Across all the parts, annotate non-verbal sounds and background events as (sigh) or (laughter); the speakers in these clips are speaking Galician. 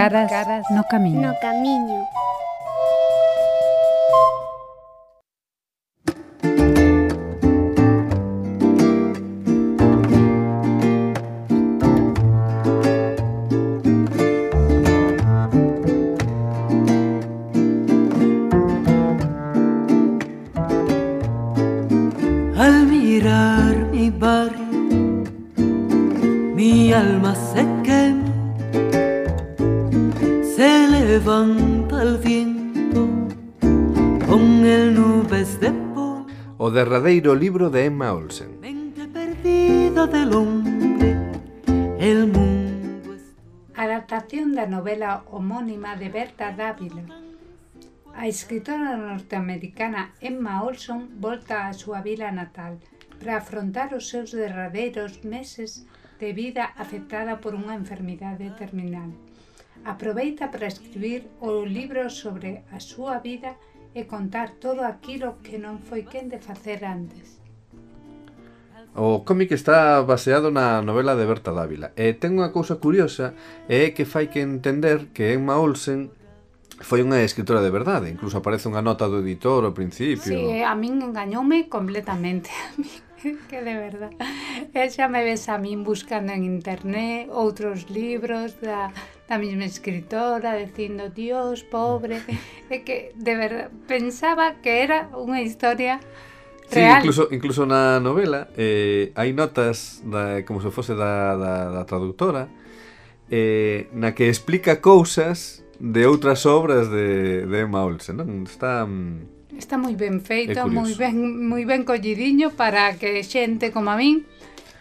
Caras, Caras no camiño. No camiño. nubes de pum. O derradeiro libro de Emma Olsen. Mente perdida del hombre, el mundo es... Adaptación da novela homónima de Berta Dávila. A escritora norteamericana Emma Olson volta á súa vila natal para afrontar os seus derradeiros meses de vida afectada por unha enfermidade terminal aproveita para escribir o libro sobre a súa vida e contar todo aquilo que non foi quen de facer antes. O cómic está baseado na novela de Berta Dávila e ten unha cousa curiosa e é que fai que entender que Emma Olsen foi unha escritora de verdade, incluso aparece unha nota do editor ao principio. Sí, a min engañoume completamente, (laughs) a min que de verdad. E xa me ves a min buscando en internet outros libros da, da mesma escritora dicindo Dios, pobre, mm. (laughs) é que de verdad pensaba que era unha historia real. Sí, incluso, incluso na novela eh, hai notas da, como se fose da, da, da traductora eh, na que explica cousas de outras obras de, de Emma Olsen, non? Está... Mm, Está moi ben feito, moi ben, moi ben collidiño para que xente como a min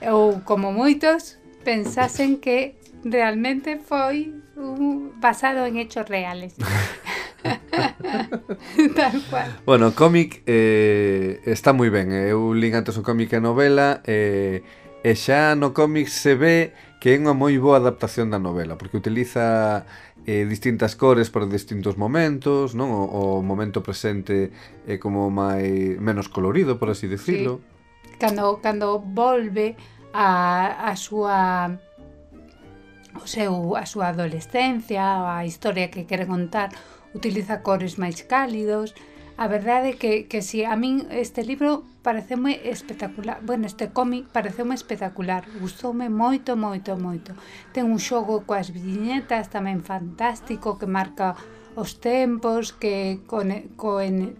ou como moitos pensasen que realmente foi un, basado en hechos reales. (laughs) Tal cual. Bueno, o cómic eh, está moi ben. Eu eh. lin antes o cómic e a novela eh, e xa no cómic se ve que é unha moi boa adaptación da novela, porque utiliza eh, distintas cores para distintos momentos, non? O, o momento presente é como mai menos colorido, por así decirlo. Sí. Cando cando volve a a súa o seu, a súa adolescencia, a historia que quere contar, utiliza cores máis cálidos. A verdade é que, que si a min este libro pareceume espectacular, bueno, este cómic pareceume espectacular, gustoume moito, moito, moito. Ten un xogo coas viñetas tamén fantástico que marca os tempos, que con, con,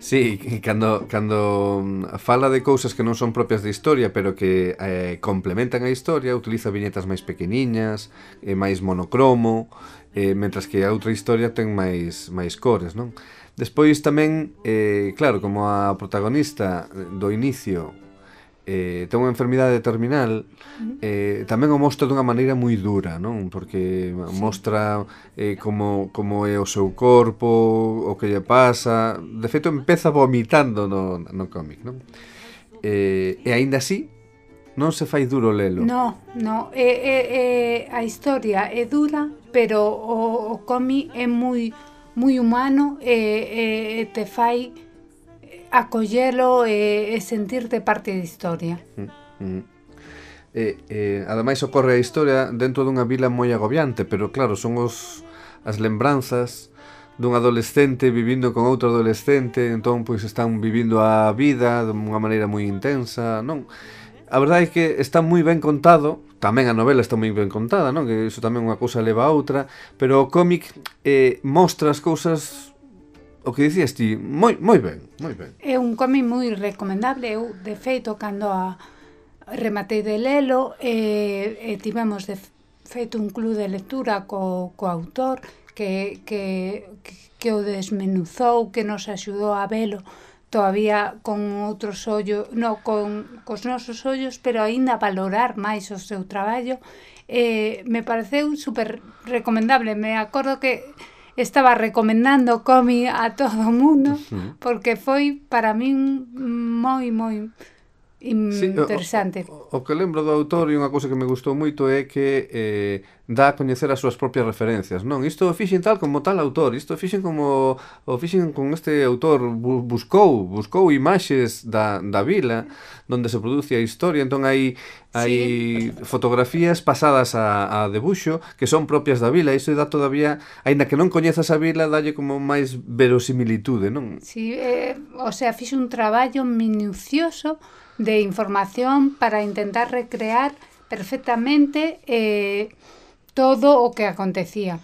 Sí, cando, cando fala de cousas que non son propias de historia, pero que eh, complementan a historia, utiliza viñetas máis pequeniñas, eh, máis monocromo, eh, mentras que a outra historia ten máis máis cores, non? Despois tamén, eh, claro, como a protagonista do inicio eh, ten unha enfermidade terminal eh, tamén o mostra dunha maneira moi dura non? Porque mostra eh, como, como é o seu corpo o que lle pasa. De feito empeza vomitando no, no cómic non? Eh, e aínda así non se fai duro lelo. No, no, é, é, é, a historia é dura pero o, o cómic é moi moi humano e, e te fai acollelo e, eh, e sentirte parte da historia. Mm, mm. E, e, ademais ocorre a historia dentro dunha vila moi agobiante, pero claro, son os as lembranzas dun adolescente vivindo con outro adolescente, entón pois están vivindo a vida de unha maneira moi intensa, non? A verdade é que está moi ben contado, tamén a novela está moi ben contada, non? Que iso tamén unha cousa leva a outra, pero o cómic eh, mostra as cousas o que dicías ti, moi, moi ben, moi ben. É un cómic moi recomendable, eu, de feito, cando a rematei de lelo, e, e tivemos de feito un club de lectura co, co autor, que, que, que o desmenuzou, que nos axudou a velo, todavía con outros ollos, no, con cos nosos ollos, pero aínda valorar máis o seu traballo, eh, me pareceu super recomendable. Me acordo que estaba recomendando cómic a todo o mundo porque foi para min moi moi interesante. Sí, o, o que lembro do autor e unha cousa que me gustou moito é que eh, dá a coñecer as súas propias referencias, non? Isto o fixen tal como tal autor, isto o fixen como o fixen con este autor bu, buscou, buscou imaxes da, da vila onde se produce a historia, entón hai hai sí. fotografías pasadas a, a debuxo que son propias da vila, iso dá todavía, aínda que non coñezas a vila, dalle como máis verosimilitude, non? Si, sí, eh, o sea, fixe un traballo minucioso de información para intentar recrear perfectamente eh, todo o que acontecía.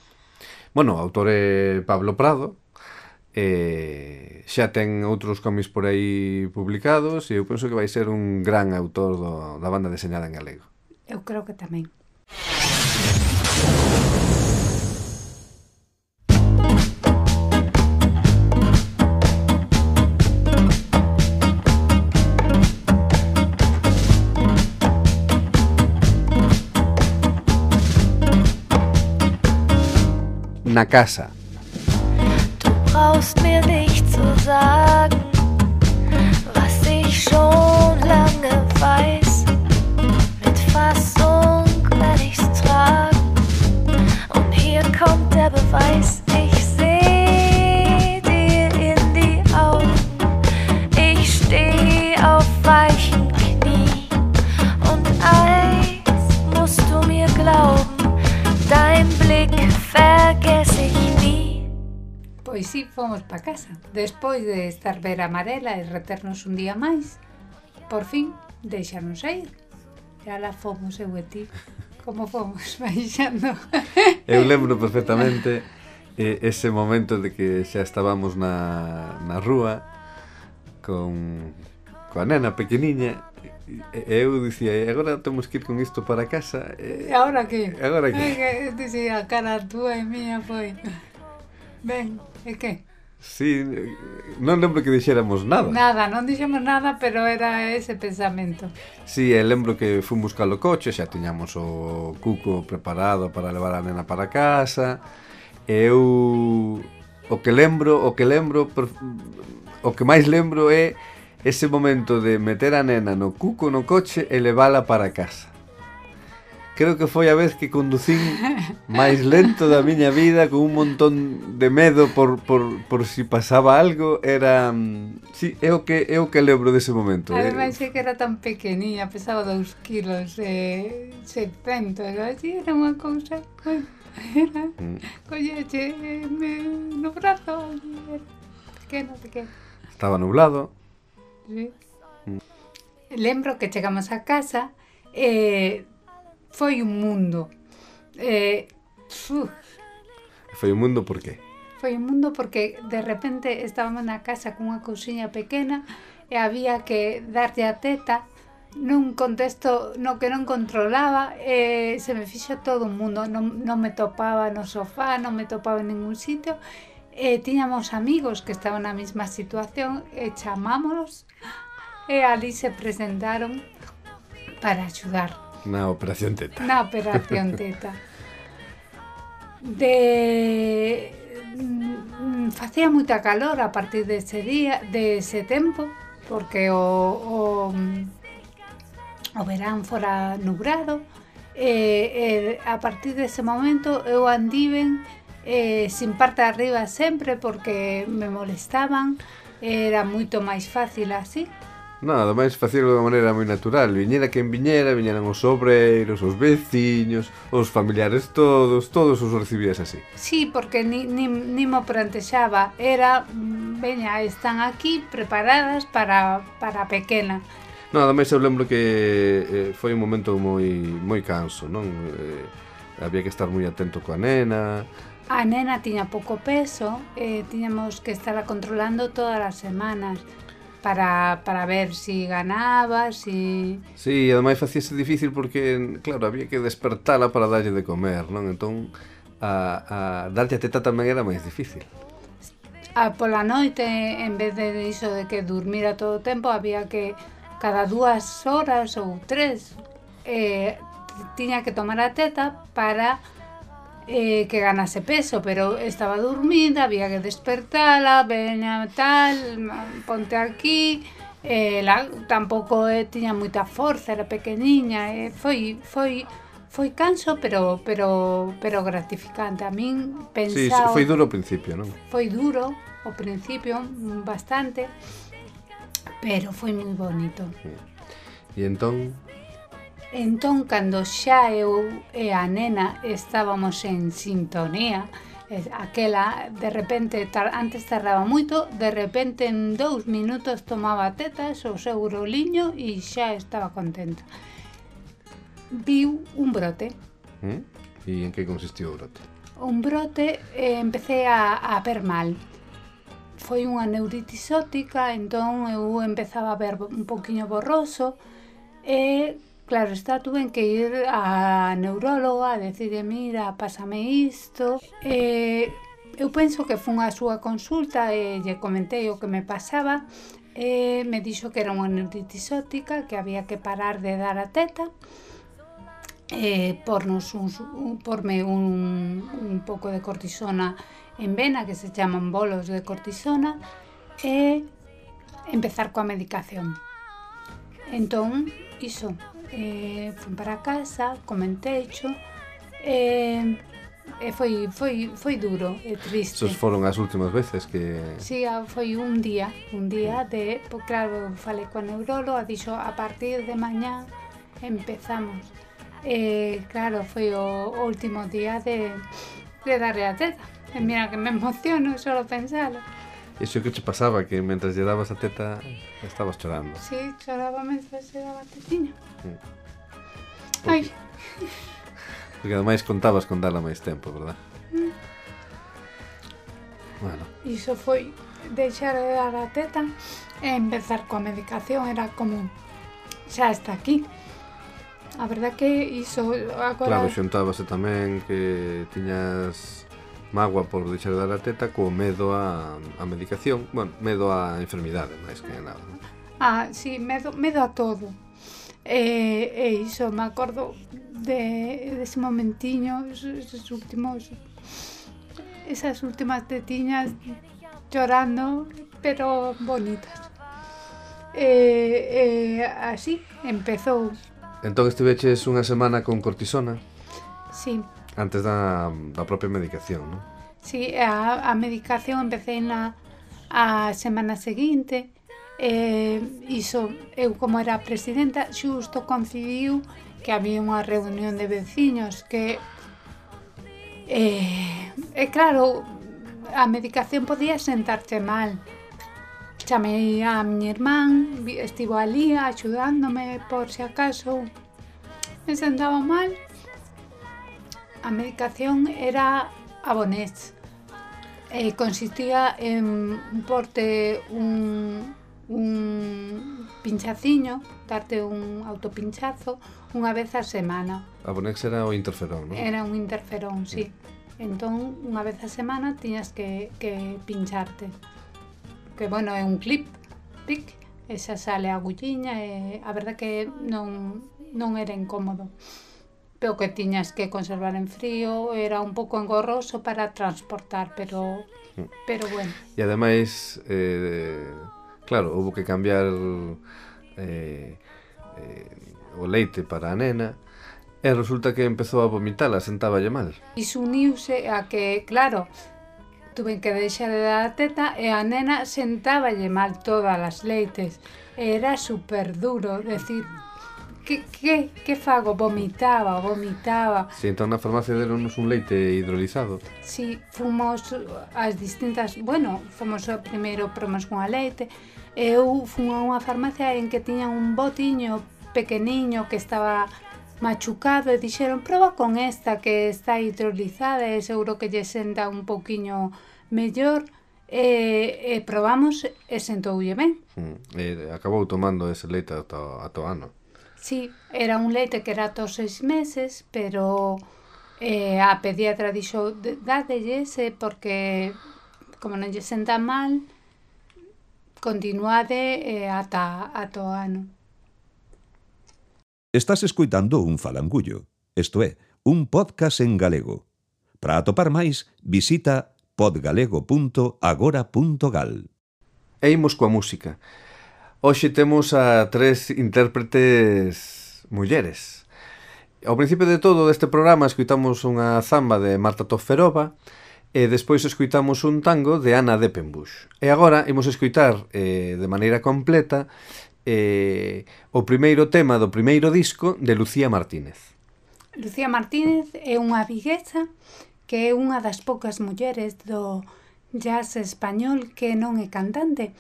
Bueno, o autor é Pablo Prado, eh, xa ten outros cómics por aí publicados e eu penso que vai ser un gran autor do, da banda deseñada en galego. Eu creo que tamén. Na casa. Du brauchst mir nicht zu sagen, was ich schon lange weiß. Mit Fassung werde ich's tragen. Und hier kommt der Beweis. así fomos pa casa. Despois de estar ver a Marela e reternos un día máis, por fin deixarnos ir. E ala fomos eu e ti, como fomos (laughs) baixando. eu lembro perfectamente eh, ese momento de que xa estábamos na, na rúa con, coa nena pequeniña E eu dicía, agora temos que ir con isto para casa. E agora que? Agora que? Dicía, a cara túa e mía foi. Ben, E que? Sí, non lembro que dixéramos nada. Nada, non dixemos nada, pero era ese pensamento. Sí, e lembro que fomos o coche, xa tiñamos o cuco preparado para levar a nena para casa. Eu o que lembro, o que lembro o que máis lembro é ese momento de meter a nena no cuco no coche e levala para casa creo que foi a vez que conducín máis lento da miña vida con un montón de medo por, por, por si pasaba algo. Era mm, sí, é o que é o que lembro dese momento ademais eh. é que era tan pequeniña pesaba 2 kilos e eh, 700 así era unha cousa era mm. colleche eh, no brazo eh, era pequeno, pequeno estaba nublado. Sí. Mm. lembro que chegamos a casa e eh, Foi un mundo. Eh, uf. foi un mundo por qué? Foi un mundo porque de repente estábamos na casa cunha cousiña pequena e eh, había que darlle a teta nun contexto no que non controlaba e se me fixo todo un mundo non, non me topaba no sofá non me topaba en ningún sitio eh, e tiñamos amigos que estaban na mesma situación e chamámonos e ali se presentaron para axudar Na Operación Teta. Na Operación Teta. De mm, facía moita calor a partir dese día, dese tempo, porque o, o, o verán fora nubrado, e, e a partir dese momento eu andiven eh, sin parte arriba sempre porque me molestaban, era moito máis fácil así. Nada, máis facelo de maneira moi natural Viñera quen viñera, viñeran os obreiros, os veciños Os familiares todos, todos os recibías así Sí, porque ni, ni, ni mo plantexaba Era, veña, están aquí preparadas para, para a pequena Nada, máis eu lembro que eh, foi un momento moi moi canso, non? Eh, había que estar moi atento coa nena. A nena tiña pouco peso, eh, tiñamos que estarla controlando todas as semanas para, para ver se si ganaba, se... Si... Sí, ademais facíase difícil porque, claro, había que despertala para darlle de comer, non? Entón, a, a darlle a teta tamén era máis difícil. A pola noite, en vez de iso de que dormira todo o tempo, había que cada dúas horas ou tres eh, tiña que tomar a teta para eh, que ganase peso, pero estaba dormida, había que despertala, veña tal, ponte aquí, eh, la, tampouco eh, tiña moita forza, era pequeniña, eh, foi foi foi canso, pero pero pero gratificante. A min pensar sí, foi duro ao principio, non? Foi duro ao principio bastante, pero foi moi bonito. E entón Entón, cando xa eu e a nena estábamos en sintonía, aquela de repente tar, antes tardaba moito, de repente en dous minutos tomaba tetas o seu roliño e xa estaba contenta. Viu un brote. Mm? E en que consistiu o brote? Un brote eh, empecé a, a ver mal. Foi unha neuritis óptica, entón eu empezaba a ver un poquinho borroso e Claro, está, tuve que ir a neuróloga, decirle, mira, pásame isto. E, eu penso que fun a súa consulta e lle comentei o que me pasaba. E me dixo que era unha neuritis óptica, que había que parar de dar a teta eh, pornos un, un, porme un, un pouco de cortisona en vena, que se chaman bolos de cortisona, e empezar coa medicación. Entón, iso, eh, fui para casa, comentecho, e eh, E foi, foi, foi duro e triste. Esos foron as últimas veces que... Sí, ah, foi un día, un día de... Pues, claro, falei coa neuróloga, dixo a partir de mañá empezamos. E, claro, foi o último día de, de darle a teta. E mira que me emociono solo pensalo. Eso que te pasaba, que mentras lle dabas a teta estabas chorando. Sí, choraba mentre lle daba a tetiña. Sí. Ai. Porque ademais contabas con dala máis tempo, verdad? Mm. Bueno. Iso foi deixar de dar a teta e empezar coa medicación era como xa está aquí. A verdad que iso agora... Claro, xuntábase tamén que tiñas mágoa por deixar de dar a teta co medo a, a medicación, bueno, medo a enfermidade, máis que nada. Non? Ah, sí, medo, medo a todo. E, eh, e iso, me acordo de, dese de momentiño, esos últimos, esas últimas tetiñas llorando, pero bonitas. E, eh, e así empezou. Entón estiveches unha semana con cortisona? Sí. Antes da, da propia medicación, non? Sí, a, a medicación empecé na a semana seguinte eh, iso, eu como era presidenta xusto coincidiu que había unha reunión de veciños que eh, e claro a medicación podía sentarte mal chamei a miña irmán estivo ali axudándome por se si acaso me sentaba mal a medicación era abonés. Eh, consistía en porte un, un pinchaciño, darte un autopinchazo unha vez a semana. Abonex era o interferón, non? Era un interferón, sí. Mm. Entón, unha vez a semana tiñas que, que pincharte. Que, bueno, é un clip, pic, e xa sale a agulliña, e a verdad que non, non era incómodo o que tiñas que conservar en frío era un pouco engorroso para transportar, pero pero bueno. E ademais eh, claro, houve que cambiar eh, eh, o leite para a nena e resulta que empezou a vomitala, sentáballe mal. Iso uniuse a que, claro, tuven que deixar de dar a teta e a nena sentáballe mal todas as leites. Era super duro, decir, Que, que, que fago? Vomitaba, vomitaba. Si, sí, entón na farmacia deronos un leite hidrolizado. Si, sí, fomos as distintas... Bueno, fomos primeiro promos con a leite. Eu fun a unha farmacia en que tiñan un botiño pequeniño que estaba machucado e dixeron proba con esta que está hidrolizada e seguro que lle senta un poquiño mellor e, e probamos e sentoulle ben. Mm, e acabou tomando ese leite ata, ata o ano. Sí, era un leite que era tos seis meses, pero eh, a pediatra dixo, dadelles ese porque como non lle senta mal, continuade eh, ata, ata o ano. Estás escuitando un falangullo, isto é, un podcast en galego. Para atopar máis, visita podgalego.agora.gal. E imos coa música. Hoxe temos a tres intérpretes mulleres. Ao principio de todo deste programa escuitamos unha zamba de Marta Toferova e despois escuitamos un tango de Ana Depenbush. E agora imos escuitar eh, de maneira completa eh, o primeiro tema do primeiro disco de Lucía Martínez. Lucía Martínez é unha viguesa que é unha das poucas mulleres do jazz español que non é cantante,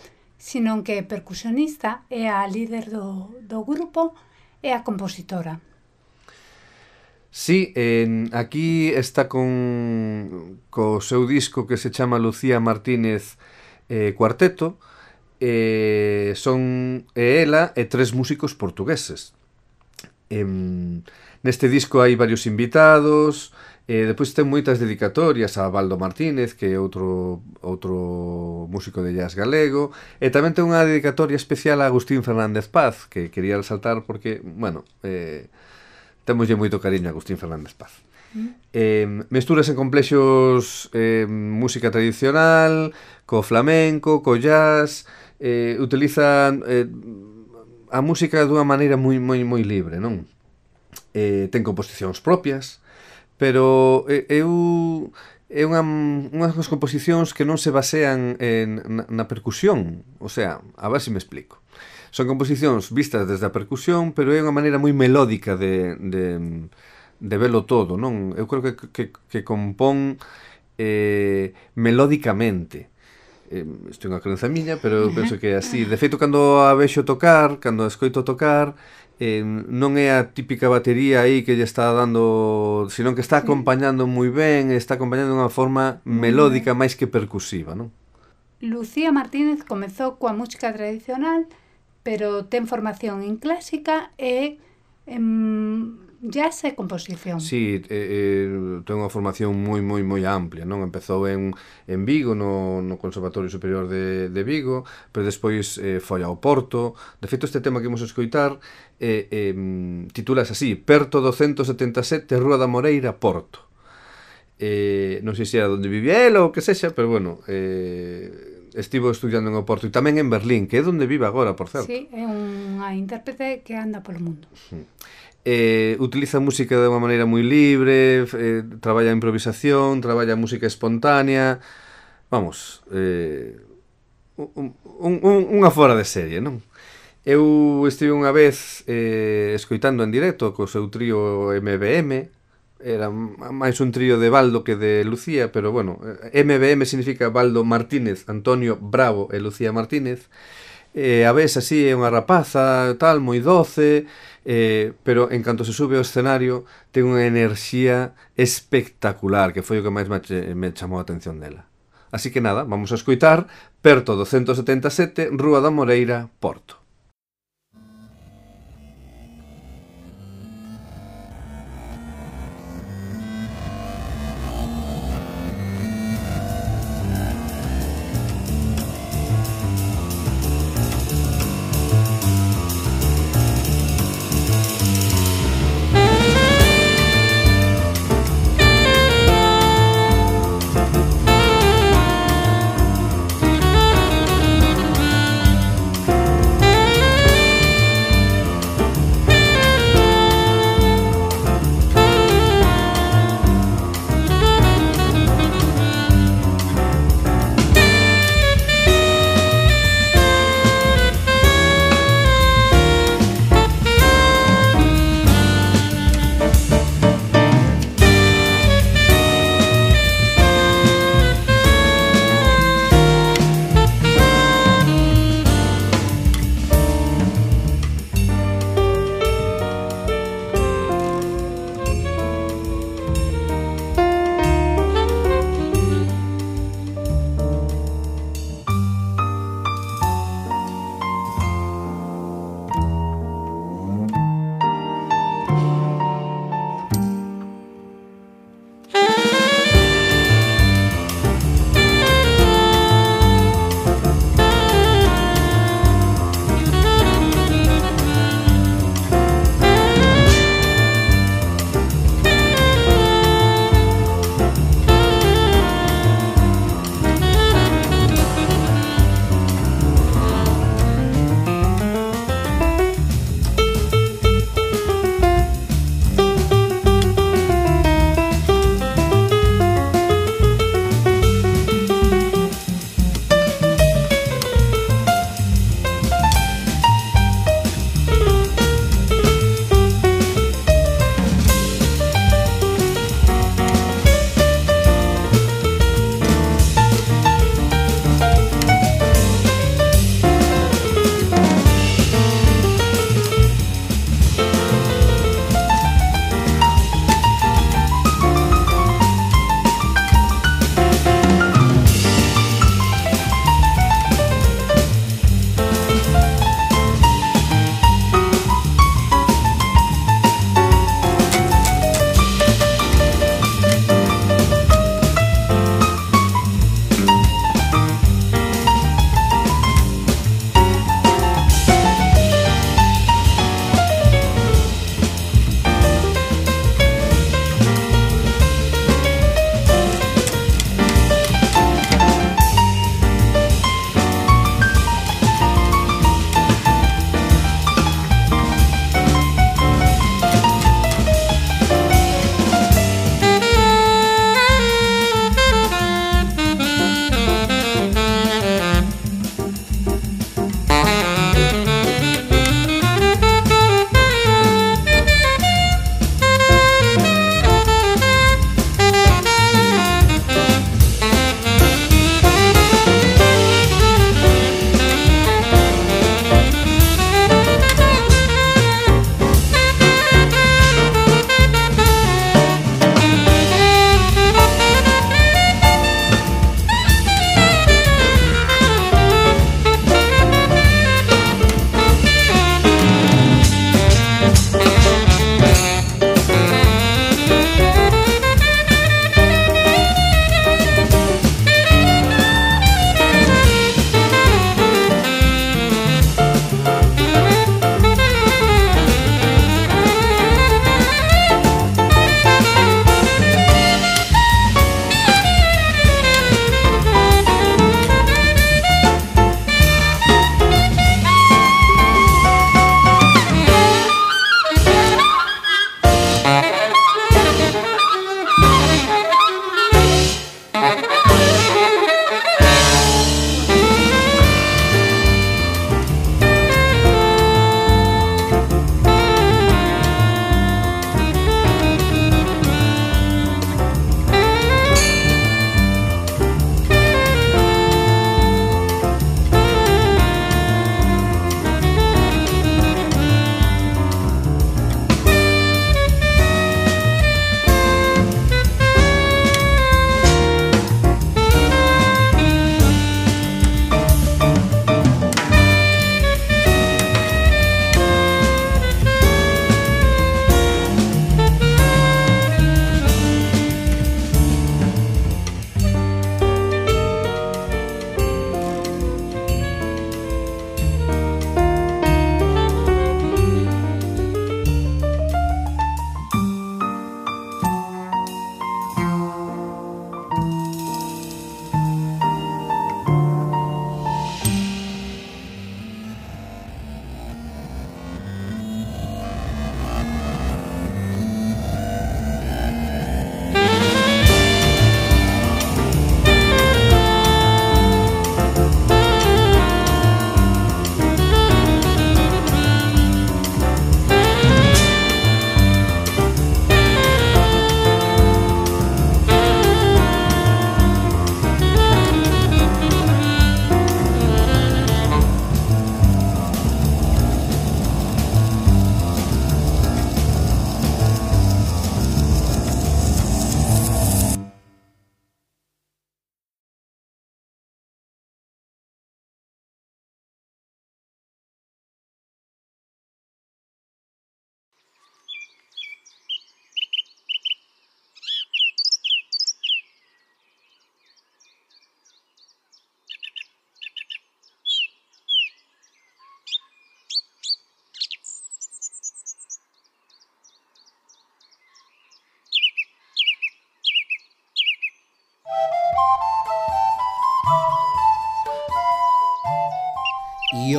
senón que é percusionista, é a líder do, do grupo e a compositora. Sí, eh, aquí está con co seu disco que se chama Lucía Martínez eh, Cuarteto eh, son e ela e tres músicos portugueses. Eh, neste disco hai varios invitados, Eh, e depois ten moitas dedicatorias a Baldo Martínez, que é outro, outro músico de jazz galego, e tamén ten unha dedicatoria especial a Agustín Fernández Paz, que quería resaltar porque, bueno, eh, temoslle moito cariño a Agustín Fernández Paz. Mm. Eh, mesturas en complexos eh, música tradicional, co flamenco, co jazz, eh, utilizan eh, a música dunha maneira moi moi moi libre, non? Eh, ten composicións propias, pero eh, eu é unha, unhas composicións que non se basean en, na, na percusión, o sea, a ver se me explico. Son composicións vistas desde a percusión, pero é unha maneira moi melódica de, de, de velo todo, non? Eu creo que, que, que compón eh, melódicamente, eh, isto é unha crenza miña, pero penso que é así. De feito, cando a vexo tocar, cando a escoito tocar, eh, non é a típica batería aí que lle está dando, senón que está acompañando moi ben, está acompañando de unha forma melódica máis que percusiva, non? Lucía Martínez comezou coa música tradicional, pero ten formación en clásica e em, ya esa é composición. Sí, eh, eh, ten unha formación moi, moi, moi amplia, non? Empezou en, en Vigo, no, no Conservatorio Superior de, de Vigo, pero despois eh, foi ao Porto. De feito, este tema que imos escoitar eh, eh, titulas así, Perto 277, Rúa da Moreira, Porto. Eh, non sei se era onde vivía ela ou que sexa, pero bueno, eh, estivo estudiando en Oporto e tamén en Berlín, que é onde vive agora, por certo. Sí, é unha intérprete que anda polo mundo. Eh, utiliza música de unha maneira moi libre, eh, traballa a improvisación, traballa a música espontánea. Vamos, eh, un, un, un, unha fora de serie, non? Eu estive unha vez eh, escoitando en directo co seu trío MBM, era máis un trío de Baldo que de Lucía, pero bueno, eh, MBM significa Baldo Martínez, Antonio Bravo e Lucía Martínez. Eh, a vez así é unha rapaza, tal, moi doce, eh, pero en canto se sube ao escenario ten unha enerxía espectacular, que foi o que máis me chamou a atención dela. Así que nada, vamos a escoitar Perto 277, Rúa da Moreira, Porto.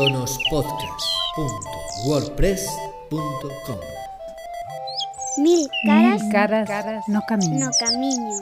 ionospodcast.wordpress.com Mil caras, Mil caras no camiño. no camiño.